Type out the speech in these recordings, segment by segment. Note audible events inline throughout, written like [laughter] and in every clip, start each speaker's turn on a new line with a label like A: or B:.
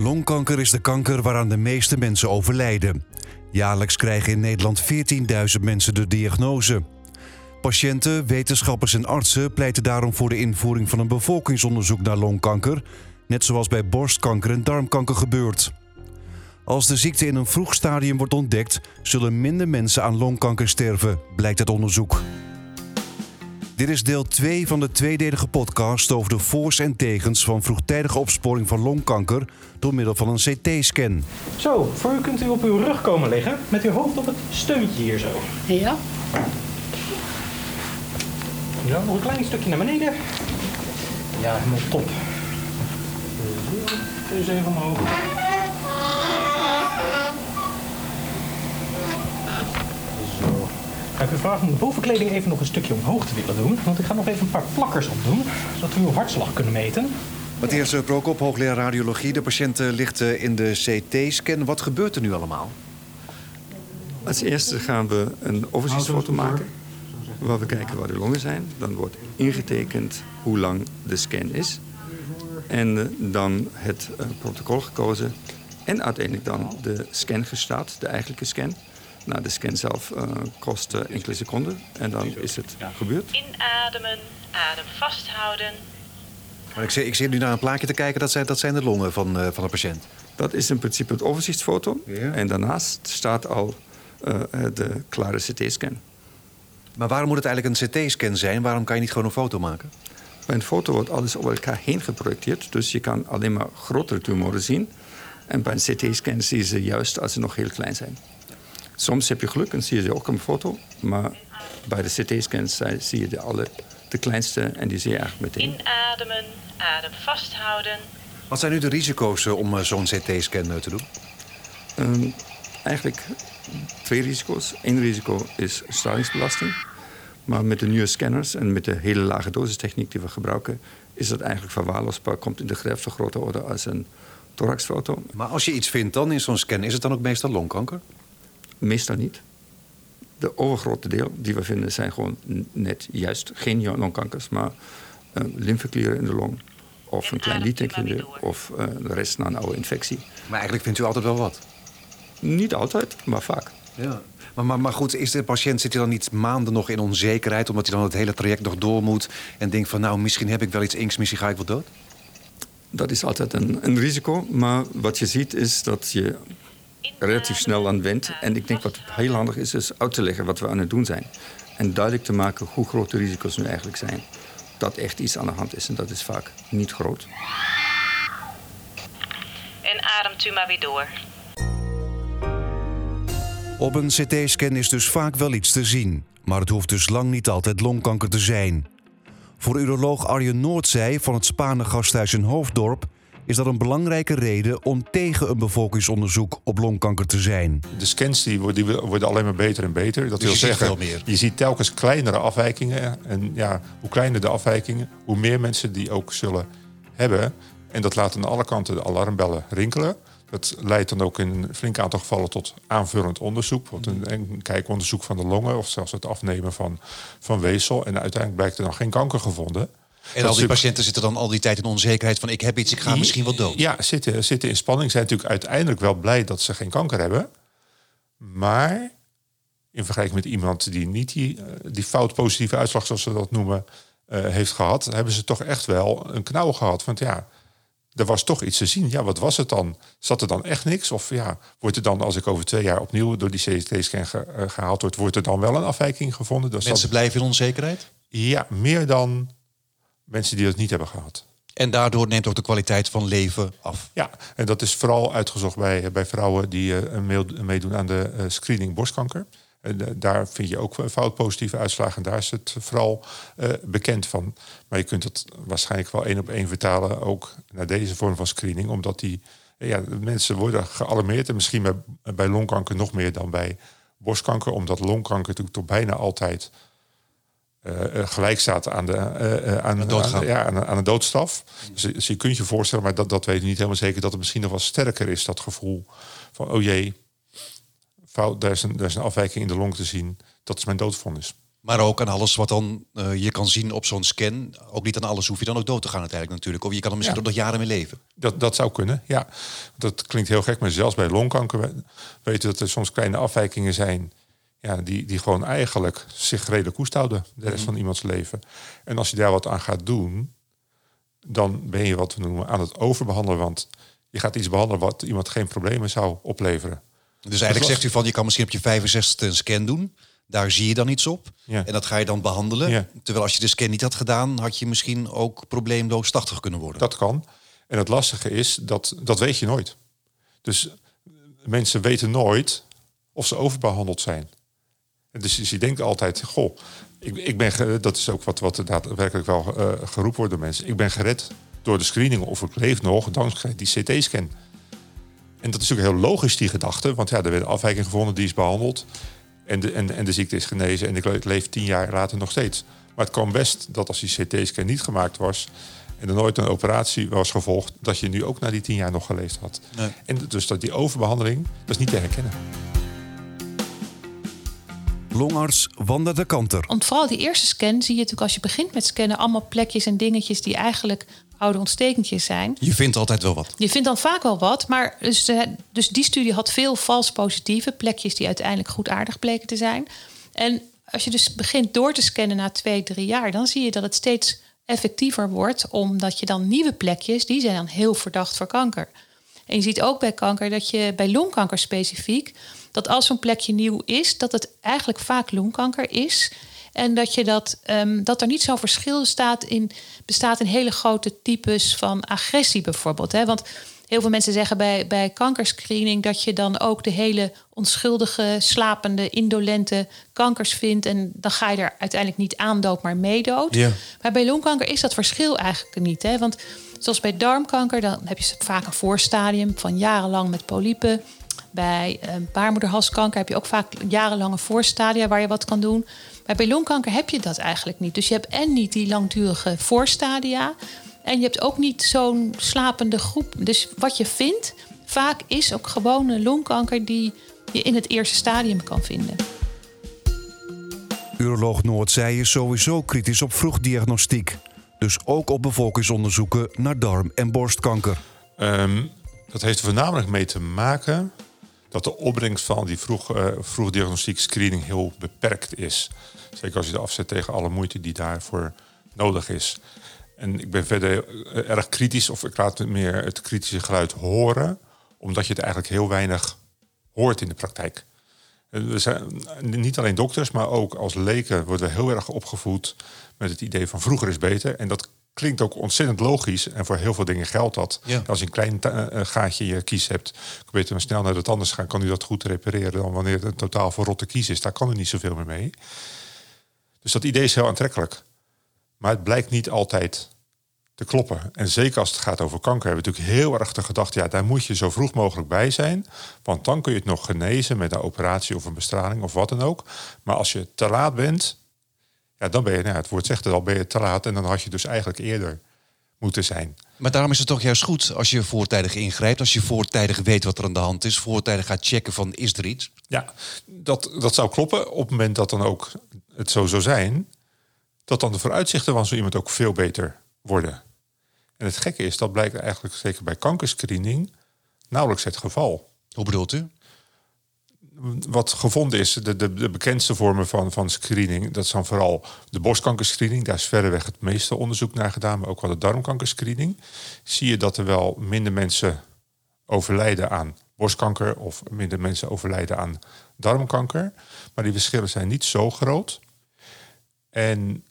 A: Longkanker is de kanker waaraan de meeste mensen overlijden. Jaarlijks krijgen in Nederland 14.000 mensen de diagnose. Patiënten, wetenschappers en artsen pleiten daarom voor de invoering van een bevolkingsonderzoek naar longkanker, net zoals bij borstkanker en darmkanker gebeurt. Als de ziekte in een vroeg stadium wordt ontdekt, zullen minder mensen aan longkanker sterven, blijkt uit onderzoek. Dit is deel 2 van de tweedelige podcast over de voor's en tegens van vroegtijdige opsporing van longkanker door middel van een CT-scan.
B: Zo, voor u kunt u op uw rug komen liggen met uw hoofd op het steuntje hier zo.
C: Ja?
B: Ja, nog een klein stukje naar beneden. Ja, helemaal top. Zo, dus even omhoog. Zo. Ga ik u vragen om de bovenkleding even nog een stukje omhoog te willen doen. Want ik ga nog even een paar plakkers opdoen, zodat we uw hartslag kunnen meten.
A: Matthias Prokop, hoogleraar radiologie. De patiënt eh, ligt eh, in de CT-scan. Wat gebeurt er nu allemaal?
D: Als eerste gaan we een overzichtsfoto maken. Waar we kijken waar de longen zijn. Dan wordt ingetekend hoe lang de scan is. En eh, dan het eh, protocol gekozen. En uiteindelijk dan de scan gestart, de eigenlijke scan. Nou, de scan zelf eh, kost enkele seconden. En dan is het gebeurd.
E: Inademen, adem vasthouden.
A: Maar ik, zit, ik zit nu naar een plaatje te kijken. Dat zijn, dat zijn de longen van, eh, van de patiënt.
D: Dat is in principe het overzichtsfoto.
A: Ja.
D: En daarnaast staat al eh, de klare CT-scan.
A: Maar waarom moet het eigenlijk een CT-scan zijn? Waarom kan je niet gewoon een foto maken?
D: Bij een foto wordt alles op elkaar heen geprojecteerd. Dus je kan alleen maar grotere tumoren zien. En bij een CT-scan zie je ze juist als ze nog heel klein zijn. Soms heb je geluk en zie je ze ook op een foto. Maar bij de CT-scans zie je de, alle, de kleinste en die zie je eigenlijk meteen.
E: Inademen, adem vasthouden.
A: Wat zijn nu de risico's eh, om eh, zo'n CT-scan eh, te doen?
D: Ehm, eigenlijk twee risico's. Eén risico is stralingsbelasting. Maar met de nieuwe scanners en met de hele lage dosistechniek die we gebruiken... is dat eigenlijk verwaarloosbaar. Komt in de grefte grote orde als een thoraxfoto.
A: Maar als je iets vindt dan in zo'n scan, is het dan ook meestal longkanker?
D: Meestal niet. De overgrote deel die we vinden zijn gewoon net juist geen longkankers... maar uh, lymfeklieren in de long of een klein de... of uh, de rest na een oude infectie.
A: Maar eigenlijk vindt u altijd wel wat.
D: Niet altijd, maar vaak.
A: Ja. Maar, maar, maar goed, is de patiënt zit hij dan niet maanden nog in onzekerheid... omdat hij dan het hele traject nog door moet... en denkt van nou, misschien heb ik wel iets inks, misschien ga ik wel dood?
D: Dat is altijd een, een risico. Maar wat je ziet is dat je relatief snel aan went. En ik denk wat heel handig is, is uit te leggen wat we aan het doen zijn. En duidelijk te maken hoe groot de risico's nu eigenlijk zijn. Dat echt iets aan de hand is en dat is vaak niet groot.
E: En ademt u maar weer door.
A: Op een CT-scan is dus vaak wel iets te zien. Maar het hoeft dus lang niet altijd longkanker te zijn. Voor uroloog Arjen Noordzij van het Spanen Gasthuis in Hoofddorp is dat een belangrijke reden om tegen een bevolkingsonderzoek op longkanker te zijn.
F: De scans die worden, die worden alleen maar beter en beter. Dat
A: Dus
F: wil
A: je ziet
F: zeggen,
A: veel meer.
F: je ziet telkens kleinere afwijkingen. En ja, hoe kleiner de afwijkingen, hoe meer mensen die ook zullen hebben. En dat laat aan alle kanten de alarmbellen rinkelen. Dat leidt dan ook in een flink aantal gevallen tot aanvullend onderzoek. Bijvoorbeeld een, een kijkonderzoek van de longen of zelfs het afnemen van, van weefsel. En uiteindelijk blijkt er dan geen kanker gevonden.
G: En al die patiënten zitten dan al die tijd in onzekerheid van ik heb iets, ik ga misschien wel dood.
F: Ja, zitten, zitten in spanning. Zijn natuurlijk uiteindelijk wel blij dat ze geen kanker hebben. Maar in vergelijking met iemand die niet die, eh, die fout positieve uitslag, zoals ze dat noemen, eh, heeft gehad, hebben ze toch echt wel een knauw gehad. Want ja, er was toch iets te zien. Ja, wat was het dan? Zat er dan echt niks? Of ja, wordt er dan, als ik over twee jaar opnieuw door die CT-scan ge- eh, gehaald wordt, wordt er dan wel een afwijking gevonden? Is
G: Mensen blijven in onzekerheid.
F: ja, meer dan mensen die dat niet hebben gehad.
G: En daardoor neemt ook de kwaliteit van leven af.
F: Ja, en dat is vooral uitgezocht bij, bij vrouwen die mee- meedoen aan de eh, screening borstkanker. En, eh, daar vind je ook fout positieve uitslagen. En daar is het vooral bekend van. Maar je kunt het waarschijnlijk wel één op één vertalen ook naar deze vorm van screening. Omdat die ja, mensen worden gealarmeerd. En misschien bij, bij longkanker nog meer dan bij borstkanker. Omdat longkanker natuurlijk toch bijna altijd gelijk staat aan de, eh, eh, aan, aan- ja, aan, doodstraf. Dus, dus je kunt je voorstellen, maar dat, dat weet je niet helemaal zeker, dat het misschien nog wel sterker is, dat gevoel van, oh jee, fout, daar, is een, daar is een afwijking in de long te zien, dat is mijn doodvonnis.
G: Maar ook aan alles wat dan eh, je kan zien op zo'n scan. Ook niet aan alles hoef je dan ook dood te gaan uiteindelijk natuurlijk. Of je kan er misschien
F: Ja.
G: nog jaren mee leven.
F: Dat, dat zou kunnen, ja. Dat klinkt heel gek, maar zelfs bij longkanker we- weten we dat er soms kleine afwijkingen zijn. Ja, die, die gewoon eigenlijk zich redelijk koest houden de rest van iemands leven. En als je daar wat aan gaat doen, dan ben je wat we noemen aan het overbehandelen. Want je gaat iets behandelen wat iemand geen problemen zou opleveren.
G: Dus eigenlijk zegt u van je kan misschien op je 65 een scan doen. Daar zie je dan iets op.
F: Ja.
G: En dat ga je dan behandelen.
F: Ja.
G: Terwijl als je de scan niet had gedaan, had je misschien ook probleemloos 80 kunnen worden.
F: Dat kan. En het lastige is, dat, dat weet je nooit. Dus mensen weten nooit of ze overbehandeld zijn. En Dus je denkt altijd, goh, ik, ik ben, dat is ook wat, wat er daadwerkelijk wel eh, geroepen wordt door mensen. Ik ben gered door de screening of ik leef nog dankzij die CT-scan. En dat is natuurlijk heel logisch, die gedachte. Want ja, er werd een afwijking gevonden, die is behandeld. En de, en, en de ziekte is genezen en ik le- leef tien jaar later nog steeds. Maar het kan best dat als die CT-scan niet gemaakt was... en er nooit een operatie was gevolgd... dat je nu ook na die tien jaar nog geleefd had.
G: Nee.
F: En dus dat die overbehandeling, dat is niet te herkennen.
A: Longarts Wanda de Kanter.
C: Want vooral die eerste scan zie je natuurlijk als je begint met scannen... allemaal plekjes en dingetjes die eigenlijk oude ontstekentjes zijn.
G: Je vindt altijd wel wat.
C: Je vindt dan vaak wel wat, maar dus, eh, dus die studie had veel vals positieve plekjes die uiteindelijk goed aardig bleken te zijn. En als je dus begint door te scannen na twee, drie jaar, dan zie je dat het steeds effectiever wordt, omdat je dan nieuwe plekjes, die zijn dan heel verdacht voor kanker. En je ziet ook bij kanker dat je bij longkanker specifiek, dat als zo'n plekje nieuw is, dat het eigenlijk vaak longkanker is. En dat, je dat, ehm, dat er niet zo'n verschil staat in, bestaat in hele grote types van agressie bijvoorbeeld. Hè? Want heel veel mensen zeggen bij, bij kankerscreening dat je dan ook de hele onschuldige, slapende, indolente kankers vindt. En dan ga je er uiteindelijk niet aan dood, maar meedood.
G: Ja.
C: Maar bij longkanker is dat verschil eigenlijk niet. Hè? Want zoals bij darmkanker, dan heb je vaak een voorstadium van jarenlang met polypen. Bij eh, baarmoederhalskanker heb je ook vaak jarenlange voorstadia waar je wat kan doen. Maar bij longkanker heb je dat eigenlijk niet. Dus je hebt en niet die langdurige voorstadia. En je hebt ook niet zo'n slapende groep. Dus wat je vindt, vaak is ook gewone longkanker die je in het eerste stadium kan vinden.
A: Uroloog Noordzij is sowieso kritisch op vroegdiagnostiek. Dus ook op bevolkingsonderzoeken naar darm- en borstkanker.
F: Ehm, dat heeft er voornamelijk mee te maken dat de opbrengst van die vroeg, eh, vroegdiagnostiek screening heel beperkt is. Zeker als je het afzet tegen alle moeite die daarvoor nodig is. En ik ben verder eh, erg kritisch, of ik laat meer het kritische geluid horen, omdat je het eigenlijk heel weinig hoort in de praktijk. Eh, We zijn, niet alleen dokters, maar ook als leken worden we heel erg opgevoed met het idee van vroeger is beter. En dat klinkt ook ontzettend logisch. En voor heel veel dingen geldt dat.
G: Ja.
F: Als je een klein eh, gaatje in je kies hebt, kun je beter maar snel naar de tandarts gaan. Kan u dat goed repareren dan wanneer het een totaal verrotte kies is. Daar kan er niet zoveel meer mee. Dus dat idee is heel aantrekkelijk. Maar het blijkt niet altijd te kloppen. En zeker als het gaat over kanker, hebben we natuurlijk heel erg de gedachte, ja, daar moet je zo vroeg mogelijk bij zijn. Want dan kun je het nog genezen met een operatie of een bestraling of wat dan ook. Maar als je te laat bent, ja, dan ben je, nou, het woord zegt het al, ben je te laat. En dan had je dus eigenlijk eerder moeten zijn.
G: Maar daarom is het toch juist goed als je voortijdig ingrijpt. Als je voortijdig weet wat er aan de hand is. Voortijdig gaat checken van is er iets.
F: Ja, dat, dat zou kloppen. Op het moment dat dan ook het zo zou zijn, dat dan de vooruitzichten van zo iemand ook veel beter worden. En het gekke is, dat blijkt eigenlijk zeker bij kankerscreening nauwelijks het geval.
G: Hoe bedoelt u?
F: Wat gevonden is, de, de, de bekendste vormen van, van screening, dat zijn vooral de borstkankerscreening. Daar is verreweg het meeste onderzoek naar gedaan, maar ook wel de darmkankerscreening. Zie je dat er wel minder mensen overlijden aan borstkanker of minder mensen overlijden aan darmkanker. Maar die verschillen zijn niet zo groot. En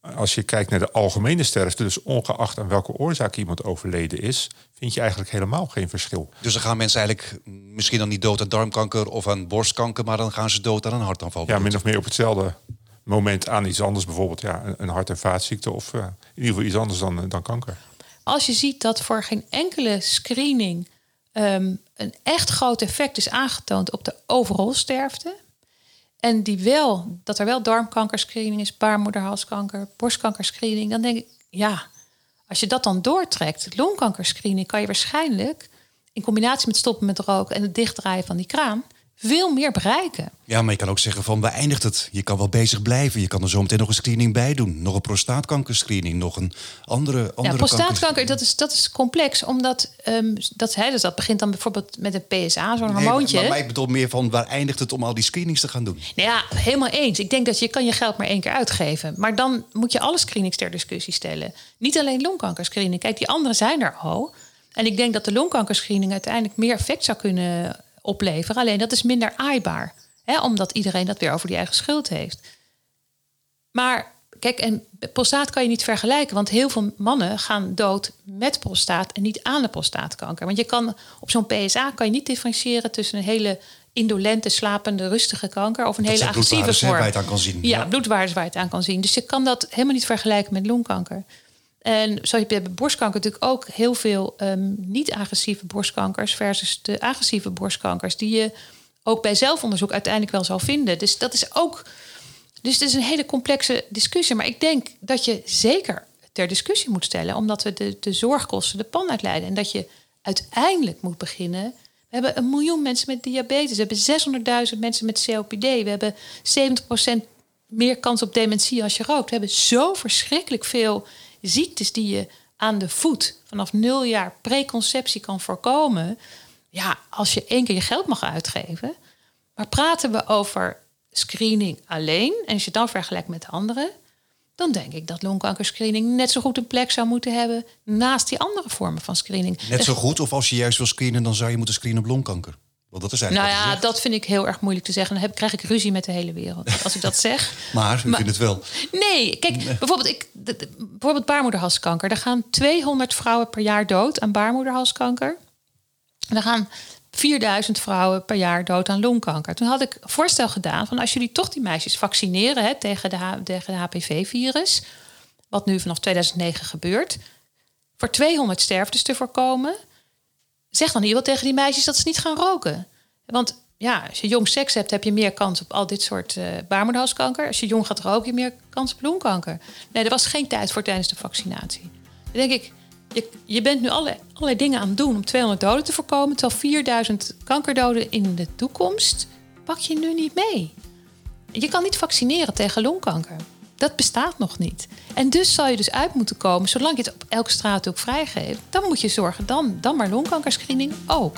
F: als je kijkt naar de algemene sterfte, dus ongeacht aan welke oorzaak iemand overleden is, vind je eigenlijk helemaal geen verschil.
G: Dus dan gaan mensen eigenlijk misschien dan niet dood aan darmkanker of aan borstkanker. Maar dan gaan ze dood aan een hartaanval.
F: Ja, min of meer op hetzelfde moment aan iets anders, bijvoorbeeld ja, een- een hart- en vaatziekte of eh, in ieder geval iets anders dan, dan kanker.
C: Als je ziet dat voor geen enkele screening ehm, een echt groot effect is aangetoond op de overall sterfte. En die wel, dat er wel darmkankerscreening is, baarmoederhalskanker, borstkankerscreening. Dan denk ik, ja, als je dat dan doortrekt, longkankerscreening, kan je waarschijnlijk in combinatie met stoppen met roken en het dichtdraaien van die kraan, veel meer bereiken.
G: Ja, maar je kan ook zeggen van waar eindigt het? Je kan wel bezig blijven. Je kan er zo meteen nog een screening bij doen. Nog een prostaatkankerscreening, nog een andere, andere
C: Ja, prostaatkanker, dat is, dat is complex, omdat ehm, dat, hè, dus dat begint dan bijvoorbeeld met een PSA, zo'n
G: Nee,
C: hormoontje.
G: maar, maar ik bedoel meer van waar eindigt het om al die screenings te gaan doen?
C: Nou ja, helemaal eens. Ik denk dat je kan je geld maar één keer uitgeven. Maar dan moet je alle screenings ter discussie stellen. Niet alleen longkankerscreening. Kijk, die andere zijn er al. En ik denk dat de longkankerscreening uiteindelijk meer effect zou kunnen opleveren. Alleen dat is minder aaibaar. Hè, omdat iedereen dat weer over die eigen schuld heeft. Maar kijk, en prostaat kan je niet vergelijken. Want heel veel mannen gaan dood met prostaat en niet aan de prostaatkanker. Want je kan op zo'n PSA kan je niet differentiëren tussen een hele indolente, slapende, rustige kanker of een
G: Dat
C: hele agressieve vorm.
G: waar het aan kan zien.
C: Ja,
G: Ja.
C: bloedwaardes waar je het aan kan zien. Dus je kan dat helemaal niet vergelijken met longkanker. En zo je bij borstkanker natuurlijk ook heel veel ehm, niet-agressieve borstkankers versus de agressieve borstkankers, die je ook bij zelfonderzoek uiteindelijk wel zal vinden. Dus dat is ook. Dus het is een hele complexe discussie. Maar ik denk dat je zeker ter discussie moet stellen, omdat we de, de zorgkosten de pan uitleiden. En dat je uiteindelijk moet beginnen. We hebben een miljoen mensen met diabetes. We hebben 600.000 mensen met COPD. We hebben 70% meer kans op dementie als je rookt. We hebben zo verschrikkelijk veel ziektes die je aan de voet vanaf nul jaar preconceptie kan voorkomen. Ja, als je één keer je geld mag uitgeven. Maar praten we over screening alleen, en als je dan vergelijkt met anderen, dan denk ik dat longkankerscreening net zo goed een plek zou moeten hebben naast die andere vormen van screening.
G: Net zo goed, of als je juist wil screenen, dan zou je moeten screenen op longkanker. Want dat is
C: Nou
G: eigenlijk wat
C: ja, dat vind ik heel erg moeilijk te zeggen. Dan heb, krijg ik ruzie met de hele wereld als ik dat [laughs] zeg.
G: Maar, u vindt het wel.
C: Nee, kijk, bijvoorbeeld, ik, de- de- bijvoorbeeld baarmoederhalskanker. Daar gaan 200 vrouwen per jaar dood aan baarmoederhalskanker. En er gaan 4000 vrouwen per jaar dood aan longkanker. Toen had ik een voorstel gedaan van als jullie toch die meisjes vaccineren hè, tegen de, de HPV-virus, wat nu vanaf 2009 gebeurt, voor 200 sterftes te voorkomen, zeg dan geval tegen die meisjes dat ze niet gaan roken. Want ja, als je jong seks hebt, heb je meer kans op al dit soort eh baarmoederhalskanker. Als je jong gaat roken, heb je meer kans op longkanker. Nee, er was geen tijd voor tijdens de vaccinatie. Dan denk ik, je, je bent nu alle, allerlei dingen aan het doen om 200 doden te voorkomen, terwijl 4000 kankerdoden in de toekomst pak je nu niet mee. Je kan niet vaccineren tegen longkanker. Dat bestaat nog niet. En dus zal je dus uit moeten komen, zolang je het op elke straat ook vrijgeeft, dan moet je zorgen, dan, dan maar longkankerscreening ook.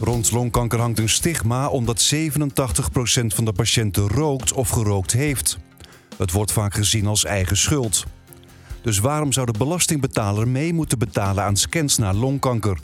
A: Rond longkanker hangt een stigma omdat 87% van de patiënten rookt of gerookt heeft. Het wordt vaak gezien als eigen schuld. Dus waarom zou de belastingbetaler mee moeten betalen aan scans naar longkanker?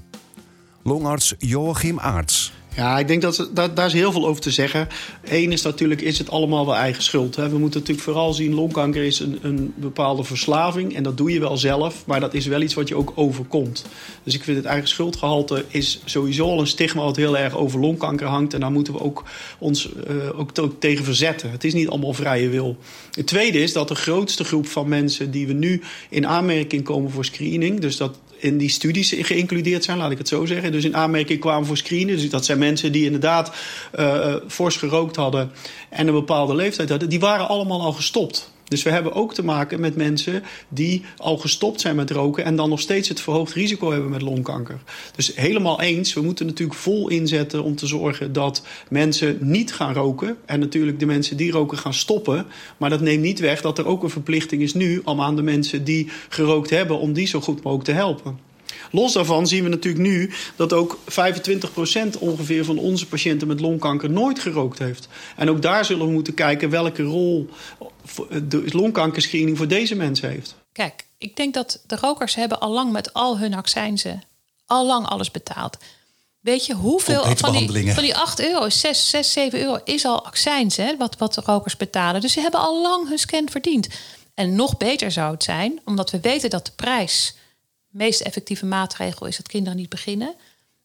A: Longarts Joachim Aarts.
H: Ja, ik denk dat, dat daar is heel veel over te zeggen. Eén is natuurlijk, is het allemaal wel eigen schuld. Hè? We moeten natuurlijk vooral zien, longkanker is een, een bepaalde verslaving. En dat doe je wel zelf, maar dat is wel iets wat je ook overkomt. Dus ik vind het eigen schuldgehalte is sowieso al een stigma wat heel erg over longkanker hangt. En daar moeten we ook ons eh, ook, ook tegen verzetten. Het is niet allemaal vrije wil. Het tweede is dat de grootste groep van mensen die we nu in aanmerking komen voor screening... dus dat in die studies geïncludeerd zijn, laat ik het zo zeggen. Dus in aanmerking kwamen voor screenen. Dus dat zijn mensen die inderdaad uh, fors gerookt hadden en een bepaalde leeftijd hadden. Die waren allemaal al gestopt. Dus we hebben ook te maken met mensen die al gestopt zijn met roken en dan nog steeds het verhoogd risico hebben met longkanker. Dus helemaal eens, we moeten natuurlijk vol inzetten om te zorgen dat mensen niet gaan roken. En natuurlijk de mensen die roken gaan stoppen. Maar dat neemt niet weg dat er ook een verplichting is nu om aan de mensen die gerookt hebben, om die zo goed mogelijk te helpen. Los daarvan zien we natuurlijk nu dat ook 25% ongeveer van onze patiënten met longkanker nooit gerookt heeft. En ook daar zullen we moeten kijken welke rol de longkankerscreening voor deze mensen heeft.
C: Kijk, ik denk dat de rokers hebben al lang met al hun accijnzen al lang alles betaald. Weet je hoeveel van die, van die 8 euro, 6, 6, 7 euro is al accijns, hè, wat, wat de rokers betalen. Dus ze hebben al lang hun scan verdiend. En nog beter zou het zijn, omdat we weten dat de prijs meest effectieve maatregel is dat kinderen niet beginnen.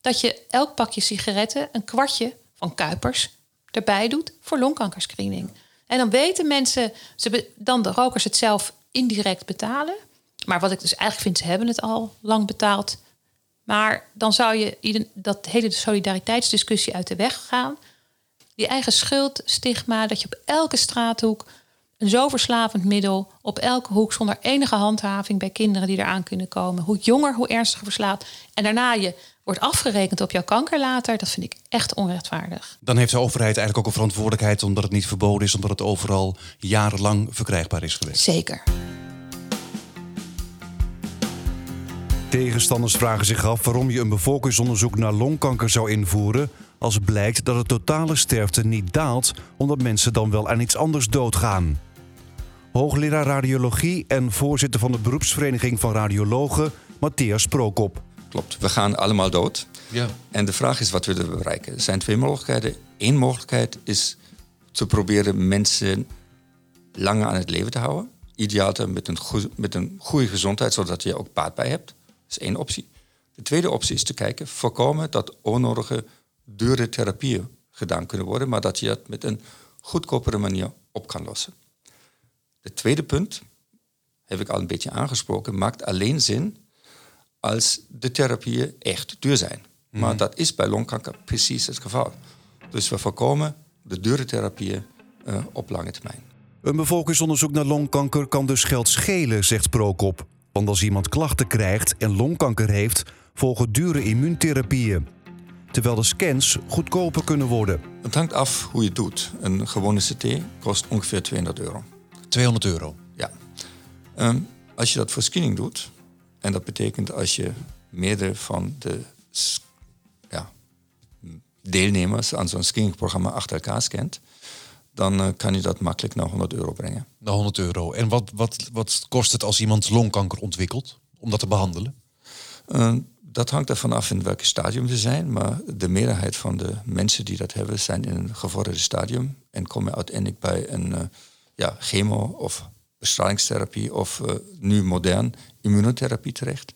C: Dat je elk pakje sigaretten een kwartje van Kuipers erbij doet voor longkankerscreening. En dan weten mensen, ze dan de rokers het zelf indirect betalen. Maar wat ik dus eigenlijk vind, ze hebben het al lang betaald. Maar dan zou je dat hele solidariteitsdiscussie uit de weg gaan. Die eigen schuld, stigma, dat je op elke straathoek een zo verslavend middel op elke hoek zonder enige handhaving bij kinderen die eraan kunnen komen. Hoe jonger, hoe ernstiger verslaafd. En daarna je wordt afgerekend op jouw kanker later, dat vind ik echt onrechtvaardig.
G: Dan heeft de overheid eigenlijk ook een verantwoordelijkheid omdat het niet verboden is, omdat het overal jarenlang verkrijgbaar is geweest.
C: Zeker.
A: Tegenstanders vragen zich af waarom je een bevolkingsonderzoek naar longkanker zou invoeren als blijkt dat de totale sterfte niet daalt omdat mensen dan wel aan iets anders doodgaan. Hoogleraar radiologie en voorzitter van de beroepsvereniging van radiologen Matthias Prokop.
D: Klopt, we gaan allemaal dood.
G: Ja.
D: En de vraag is wat willen we bereiken? Er zijn twee mogelijkheden. Eén mogelijkheid is te proberen mensen langer aan het leven te houden. Ideaal met een, goe- met een goede gezondheid, zodat je er ook baat bij hebt. Dat is één optie. De tweede optie is te kijken, voorkomen dat onnodige dure therapieën gedaan kunnen worden, maar dat je dat met een goedkopere manier op kan lossen. Het tweede punt, heb ik al een beetje aangesproken, maakt alleen zin als de therapieën echt duur zijn. Maar dat is bij longkanker precies het geval. Dus we voorkomen de dure therapieën eh, op lange termijn.
A: Een bevolkingsonderzoek naar longkanker kan dus geld schelen, zegt Prokop. Want als iemand klachten krijgt en longkanker heeft, volgen dure immuuntherapieën. Terwijl de scans goedkoper kunnen worden.
D: Het hangt af hoe je het doet. Een gewone CT kost ongeveer 200 euro.
G: 200 euro.
D: Ja. Ehm, als je dat voor screening doet, en dat betekent als je meerdere van de ja, deelnemers aan zo'n screeningprogramma achter elkaar scant, dan eh, kan je dat makkelijk naar 100 euro brengen.
G: naar 100 euro. En wat, wat, wat kost het als iemand longkanker ontwikkelt om dat te behandelen?
D: Eh, dat hangt ervan af in welk stadium ze zijn, maar de meerderheid van de mensen die dat hebben zijn in een gevorderde stadium en komen uiteindelijk bij een eh, ja, chemo- of bestralingstherapie of eh, nu modern immunotherapie terecht.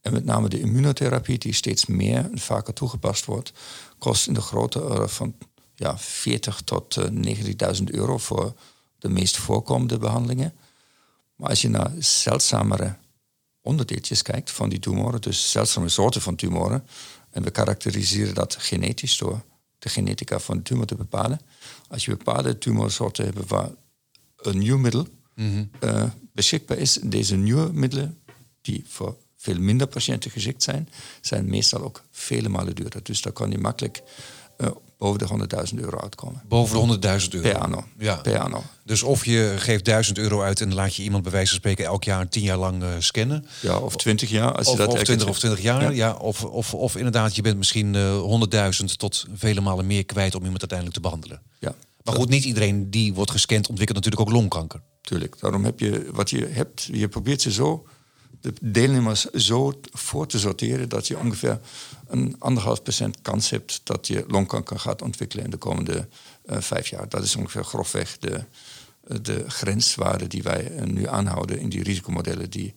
D: En met name de immunotherapie, die steeds meer en vaker toegepast wordt, kost in de grootte orde van ja, 40 tot eh, 90.000 euro voor de meest voorkomende behandelingen. Maar als je naar zeldzamere onderdeeltjes kijkt van die tumoren, dus zeldzame soorten van tumoren, en we karakteriseren dat genetisch door de genetica van de tumor te bepalen. Als je bepaalde tumorsoorten hebt waar een nieuw middel eh, beschikbaar is, deze nieuwe middelen, die voor veel minder patiënten geschikt zijn, zijn meestal ook vele malen duurder. Dus daar kan je makkelijk eh, boven de 100.000 euro uitkomen.
G: Boven de 100.000 euro.
D: Per anno.
G: Ja.
D: Per anno.
G: Dus of je geeft 1000 euro uit en laat je iemand bij wijze van spreken elk jaar tien jaar lang eh, scannen.
D: Ja, of 20 jaar. Als je
G: Of,
D: dat
G: of,
D: elke
G: 20
D: keer-
G: of 20 jaar. Ja.
D: Ja.
G: of, of, of inderdaad, je bent misschien eh 100.000 tot vele malen meer kwijt om iemand uiteindelijk te behandelen.
D: Ja,
G: Maar goed, niet iedereen die wordt gescand ontwikkelt natuurlijk ook longkanker.
D: tuurlijk. Daarom heb je wat je hebt, je probeert ze zo, de deelnemers zo voor te sorteren dat je ongeveer een anderhalf procent kans hebt dat je longkanker gaat ontwikkelen in de komende eh, vijf jaar. Dat is ongeveer grofweg de, de grenswaarde die wij eh, nu aanhouden in die risicomodellen die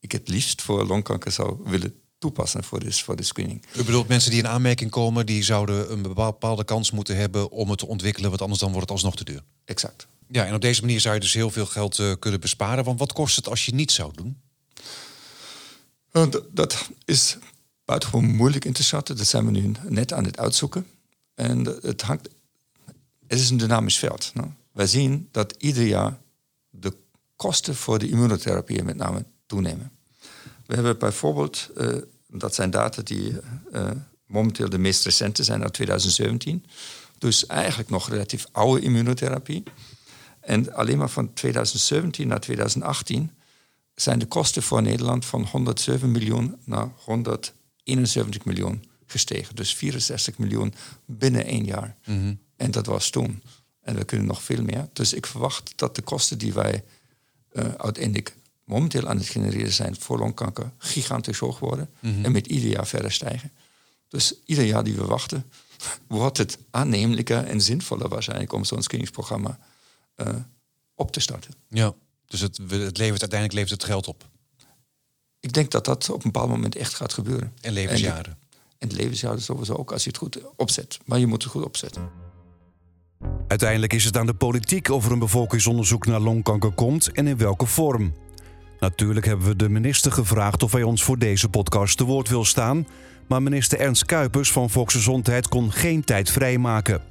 D: ik het liefst voor longkanker zou willen toepassen voor de, voor de screening.
G: U bedoelt mensen die in aanmerking komen, die zouden een bepaalde kans moeten hebben om het te ontwikkelen, want anders dan wordt het alsnog te duur.
D: Exact.
G: Ja, en op deze manier zou je dus heel veel geld eh, kunnen besparen. Want wat kost het als je niet zou doen?
D: Uh, d- dat is buitengewoon moeilijk in te schatten. Dat zijn we nu net aan het uitzoeken. En het hangt. Het is een dynamisch veld. No? Wij zien dat ieder jaar de kosten voor de immunotherapie met name toenemen. We hebben bijvoorbeeld, uh, dat zijn data die uh, momenteel de meest recente zijn uit 2017. Dus eigenlijk nog relatief oude immunotherapie. En alleen maar van 2017 naar 2018 zijn de kosten voor Nederland van 107 miljoen naar 171 miljoen gestegen. Dus 64 miljoen binnen één jaar. En dat was toen. En we kunnen nog veel meer. Dus ik verwacht dat de kosten die wij uh, uiteindelijk momenteel aan het genereren zijn voor longkanker gigantisch hoog worden. En met ieder jaar verder stijgen. Dus ieder jaar die we wachten, [laughs] wordt het aannemelijker en zinvoller waarschijnlijk om zo'n screeningsprogramma uh, op te starten.
G: Ja, dus het, het levert, uiteindelijk levert het geld op.
D: Ik denk dat dat op een bepaald moment echt gaat gebeuren.
G: En levensjaren.
D: En, en levensjaren sowieso ook als je het goed opzet. Maar je moet het goed opzetten.
A: Uiteindelijk is het aan de politiek of er een bevolkingsonderzoek naar longkanker komt en in welke vorm. Natuurlijk hebben we de minister gevraagd of hij ons voor deze podcast te woord wil staan, maar minister Ernst Kuipers van Volksgezondheid kon geen tijd vrijmaken.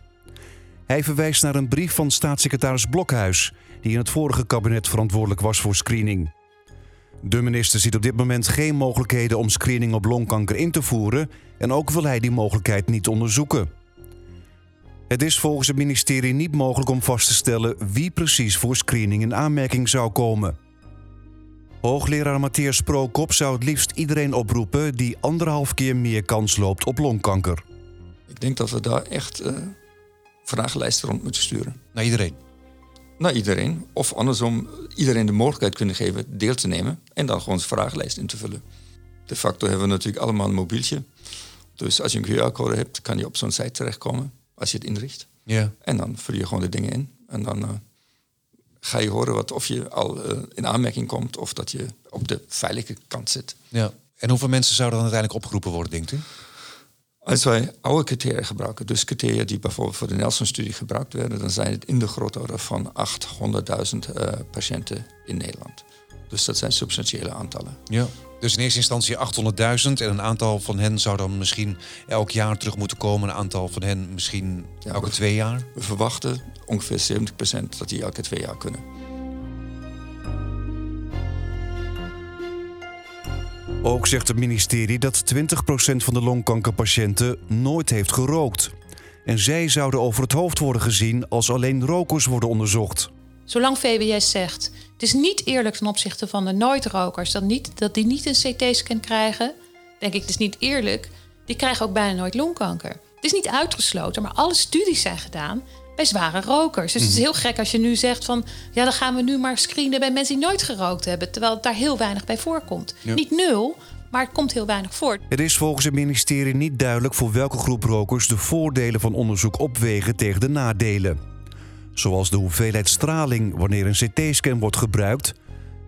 A: Hij verwijst naar een brief van staatssecretaris Blokhuis. die in het vorige kabinet verantwoordelijk was voor screening. De minister ziet op dit moment geen mogelijkheden om screening op longkanker in te voeren en ook wil hij die mogelijkheid niet onderzoeken. Het is volgens het ministerie niet mogelijk om vast te stellen wie precies voor screening in aanmerking zou komen. Hoogleraar Matthias Sprookop zou het liefst iedereen oproepen die anderhalf keer meer kans loopt op longkanker.
D: Ik denk dat we daar echt uh, vragenlijsten rond moeten sturen.
G: Naar iedereen?
D: Naar iedereen. Of andersom, iedereen de mogelijkheid kunnen geven deel te nemen en dan gewoon een vragenlijst in te vullen. De facto hebben we natuurlijk allemaal een mobieltje. Dus als je een QR-code hebt, kan je op zo'n site terechtkomen als je het inricht.
G: Ja.
D: En dan vul je gewoon de dingen in. En dan uh, ga je horen wat, of je al uh, in aanmerking komt of dat je op de veilige kant zit.
G: Ja. En hoeveel mensen zouden dan uiteindelijk opgeroepen worden, denkt u?
D: Als wij oude criteria gebruiken, dus criteria die bijvoorbeeld voor de Nelson-studie gebruikt werden, dan zijn het in de grootorde van 800.000 uh, patiënten in Nederland. Dus dat zijn substantiële aantallen.
G: Ja. Dus in eerste instantie 800.000 en een aantal van hen zou dan misschien elk jaar terug moeten komen. Een aantal van hen misschien ja, elke
D: we,
G: twee jaar.
D: We verwachten ongeveer 70% dat die elke twee jaar kunnen.
A: Ook zegt het ministerie dat 20% van de longkankerpatiënten nooit heeft gerookt. En zij zouden over het hoofd worden gezien als alleen rokers worden onderzocht.
C: Zolang VWS zegt, het is niet eerlijk ten opzichte van de nooit-rokers dat, niet, dat die niet een CT-scan krijgen, denk ik, het is niet eerlijk. Die krijgen ook bijna nooit longkanker. Het is niet uitgesloten, maar alle studies zijn gedaan bij zware rokers. Dus het is heel gek als je nu zegt van... ja, dan gaan we nu maar screenen bij mensen die nooit gerookt hebben... terwijl het daar heel weinig bij voorkomt.
A: Ja.
C: Niet nul, maar het komt heel weinig voor.
A: Het is volgens het ministerie niet duidelijk voor welke groep rokers de voordelen van onderzoek opwegen tegen de nadelen. Zoals de hoeveelheid straling wanneer een CT-scan wordt gebruikt,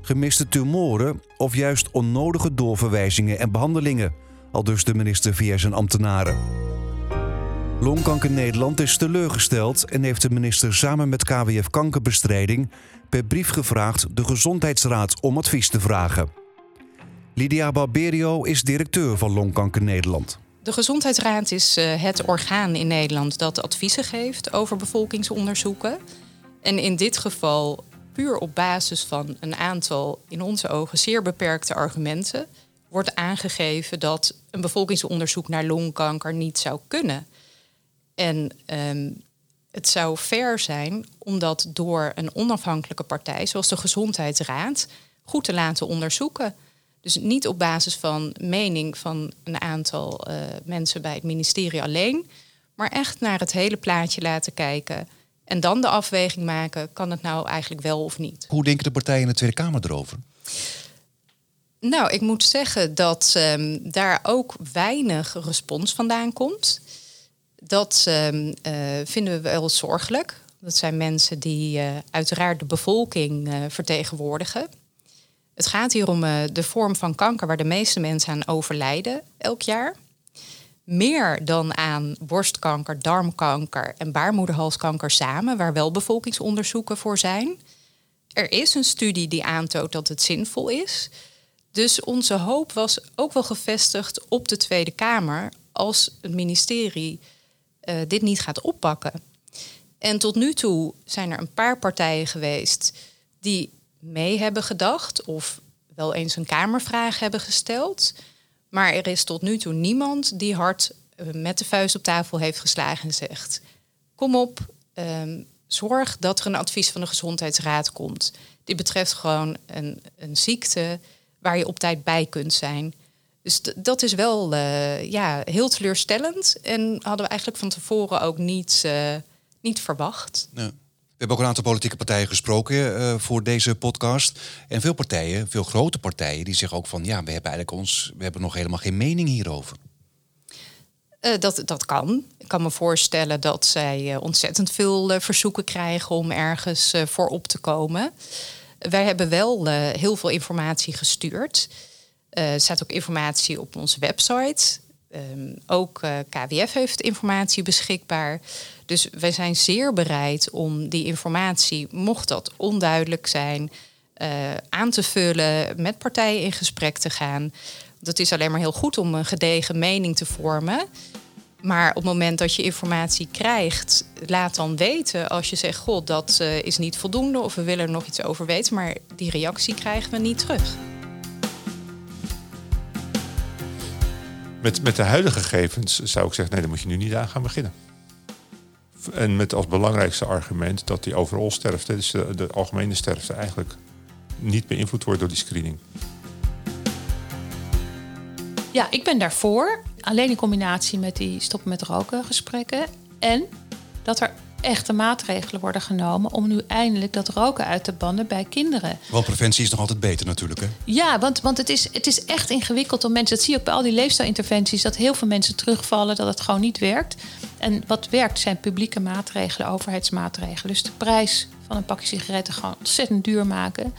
A: gemiste tumoren of juist onnodige doorverwijzingen en behandelingen, al dus de minister via zijn ambtenaren. Longkanker Nederland is teleurgesteld en heeft de minister samen met KWF Kankerbestrijding per brief gevraagd de Gezondheidsraad om advies te vragen. Lydia Barberio is directeur van Longkanker Nederland.
I: De Gezondheidsraad is uh, het orgaan in Nederland dat adviezen geeft over bevolkingsonderzoeken. En in dit geval puur op basis van een aantal in onze ogen zeer beperkte argumenten wordt aangegeven dat een bevolkingsonderzoek naar longkanker niet zou kunnen. En um, het zou fair zijn om dat door een onafhankelijke partij, zoals de Gezondheidsraad, goed te laten onderzoeken. Dus niet op basis van mening van een aantal uh, mensen bij het ministerie alleen, maar echt naar het hele plaatje laten kijken. En dan de afweging maken, kan het nou eigenlijk wel of niet?
G: Hoe denken de partijen in de Tweede Kamer erover?
I: Nou, ik moet zeggen dat um, daar ook weinig respons vandaan komt. Dat um, uh, vinden we wel zorgelijk. Dat zijn mensen die uh, uiteraard de bevolking uh, vertegenwoordigen. Het gaat hier om de vorm van kanker waar de meeste mensen aan overlijden elk jaar. Meer dan aan borstkanker, darmkanker en baarmoederhalskanker samen, waar wel bevolkingsonderzoeken voor zijn. Er is een studie die aantoont dat het zinvol is. Dus onze hoop was ook wel gevestigd op de Tweede Kamer als het ministerie uh, dit niet gaat oppakken. En tot nu toe zijn er een paar partijen geweest die mee hebben gedacht of wel eens een Kamervraag hebben gesteld. Maar er is tot nu toe niemand die hard uh, met de vuist op tafel heeft geslagen en zegt: Kom op, um, zorg dat er een advies van de Gezondheidsraad komt. Dit betreft gewoon een, een ziekte waar je op tijd bij kunt zijn. Dus dat is wel uh, ja, heel teleurstellend. En hadden we eigenlijk van tevoren ook niet, uh, niet verwacht.
G: We hebben ook een aantal politieke partijen gesproken uh, voor deze podcast. En veel partijen, veel grote partijen, die zeggen ook van ja, we hebben eigenlijk ons, we hebben nog helemaal geen mening hierover.
I: Uh, dat, dat kan. Ik kan me voorstellen dat zij uh, ontzettend veel verzoeken krijgen om ergens voor op te komen. Wij hebben wel heel veel informatie gestuurd. Er staat ook informatie op onze website. Um, ook uh, KWF heeft informatie beschikbaar. Dus wij zijn zeer bereid om die informatie, mocht dat onduidelijk zijn, uh, aan te vullen, met partijen in gesprek te gaan. Dat is alleen maar heel goed om een gedegen mening te vormen. Maar op het moment dat je informatie krijgt, laat dan weten als je zegt: God, dat uh, is niet voldoende of we willen er nog iets over weten. Maar die reactie krijgen we niet terug.
F: Met, met de huidige gegevens zou ik zeggen: nee, daar moet je nu niet aan gaan beginnen. En met als belangrijkste argument dat die overal sterfte, dus de, de algemene sterfte, eigenlijk niet beïnvloed wordt door die screening.
C: Ja, ik ben daarvoor. Alleen in combinatie met die stoppen met roken gesprekken. En dat er echte maatregelen worden genomen om nu eindelijk dat roken uit te bannen bij kinderen.
G: Want preventie is nog altijd beter natuurlijk, hè?
C: Ja, want, want het, is, het is echt ingewikkeld om mensen... dat zie je ook bij al die leefstijlinterventies... dat heel veel mensen terugvallen, dat het gewoon niet werkt. En wat werkt zijn publieke maatregelen, overheidsmaatregelen. Dus de prijs van een pakje sigaretten gewoon ontzettend duur maken...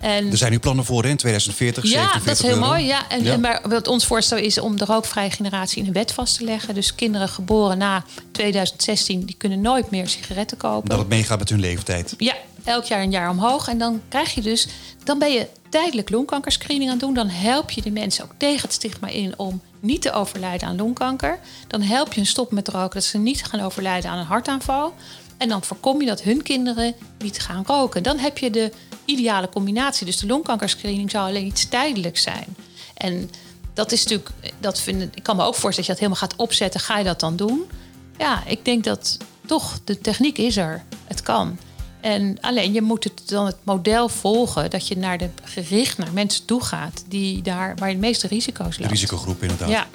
G: En, er zijn nu plannen voor in 2040.
C: Ja, dat is heel mooi. Ja. En, maar wat ons voorstel is om de rookvrije generatie in een wet vast te leggen. Dus kinderen geboren na 2016, die kunnen nooit meer sigaretten kopen.
G: Dat het meegaat met hun leeftijd.
C: Ja, elk jaar een jaar omhoog. En dan krijg je dus, dan ben je tijdelijk longkankerscreening aan het doen. Dan help je de mensen ook tegen het stigma in om niet te overlijden aan longkanker. Dan help je hun stop met roken, dat ze niet gaan overlijden aan een hartaanval. En dan voorkom je dat hun kinderen niet gaan roken. Dan heb je de ideale combinatie. Dus de longkankerscreening zou alleen iets tijdelijks zijn. En dat is natuurlijk, dat vind, ik kan me ook voorstellen dat je dat helemaal gaat opzetten. Ga je dat dan doen? Ja, ik denk dat toch de techniek is er. Het kan. En alleen je moet het dan het model volgen dat je naar de, gericht naar mensen toe gaat die daar waar je de meeste risico's loopt. De
G: risicogroep inderdaad.
C: Ja.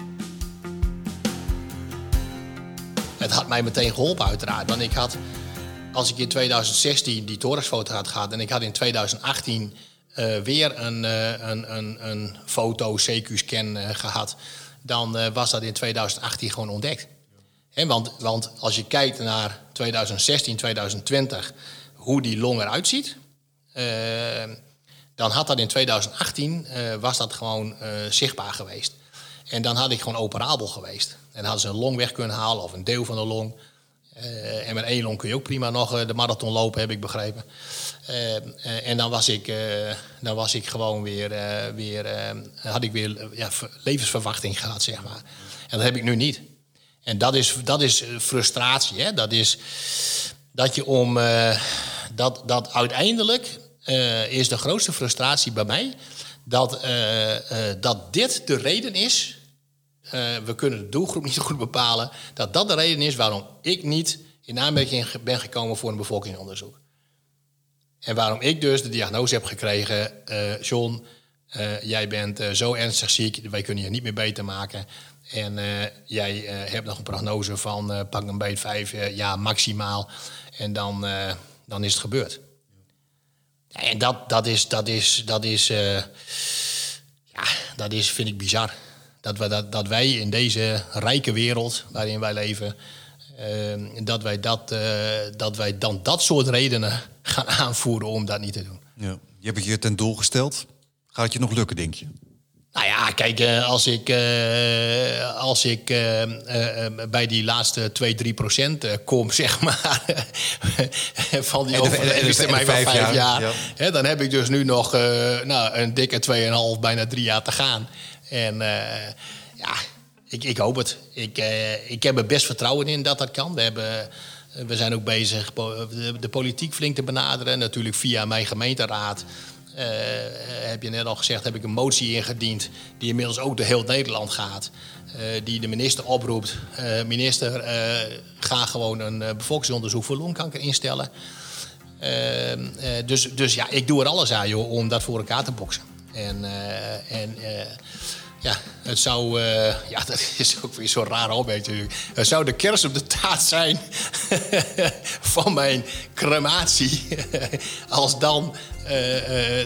J: Het had mij meteen geholpen uiteraard, want ik had als ik in 2016 die thoraxfoto had gehad en ik had in 2018 uh, eh, weer een, uh, een, een, een foto CQ-scan uh, gehad, dan was dat in 2018 gewoon ontdekt. He, want, want als je kijkt naar 2016, 2020, hoe die long eruit ziet, dan had dat in 2018 was dat gewoon zichtbaar geweest. En dan had ik gewoon operabel geweest. En dan hadden ze een long weg kunnen halen of een deel van de long. Uh, en met long kun je ook prima nog uh, de marathon lopen, heb ik begrepen. Uh, en dan was ik, dan was ik gewoon weer, weer had ik weer ja, levensverwachting gehad, zeg maar. En dat heb ik nu niet. En dat is, dat is frustratie. Hè? Dat is dat je om dat, dat uiteindelijk is de grootste frustratie bij mij dat, dat dit de reden is uh, we kunnen de doelgroep niet goed bepalen, dat dat de reden is waarom ik niet in aanmerking ben gekomen voor een bevolkingsonderzoek. En waarom ik dus de diagnose heb gekregen, uh, John, uh, jij bent zo ernstig ziek, wij kunnen je niet meer beter maken. En jij hebt nog een prognose van pak een beet vijf jaar maximaal. En dan, dan is het gebeurd. En dat, dat is, dat is, dat is, ja, dat is, vind ik bizar. Dat, we, dat, dat wij in deze rijke wereld waarin wij leven, uh, dat, wij dat, uh, dat wij dan dat soort redenen gaan [laughs] aanvoeren om dat niet te doen.
G: Ja. Je hebt het je ten doel gesteld. Gaat het je nog lukken, denk je?
J: Nou ja, kijk, uh, als ik, uh, als ik uh, bij die laatste 2, 3 procent kom, [laughs] zeg maar, [laughs] van die overlevingstermijn van vijf jaar, jaar ja. hè, dan heb ik dus nu nog nou, een dikke 2,5, bijna drie jaar te gaan. En uh, ja, ik, ik, hoop het. Ik, uh, ik heb er best vertrouwen in dat dat kan. We, hebben, we zijn ook bezig de, politiek flink te benaderen. Natuurlijk via mijn gemeenteraad. Uh, heb je net al gezegd, heb ik een motie ingediend... die inmiddels ook door heel Nederland gaat. die de minister oproept. minister, ga gewoon een bevolkingsonderzoek voor longkanker instellen. dus, dus ja, ik doe er alles aan joh, om dat voor elkaar te boksen. En, uh, en uh, ja, het zou, uh, ja, [laughs] dat is ook weer zo'n raar opmerking Het zou de kerst op de taart zijn [laughs] van mijn crematie. [laughs] Als dan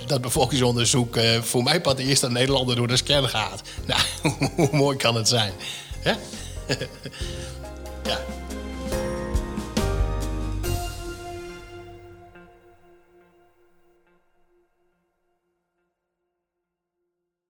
J: dat bevolkingsonderzoek voor mij pas de eerste Nederlander door de scan gaat. Nou, hoe mooi kan het zijn? Hè? ja.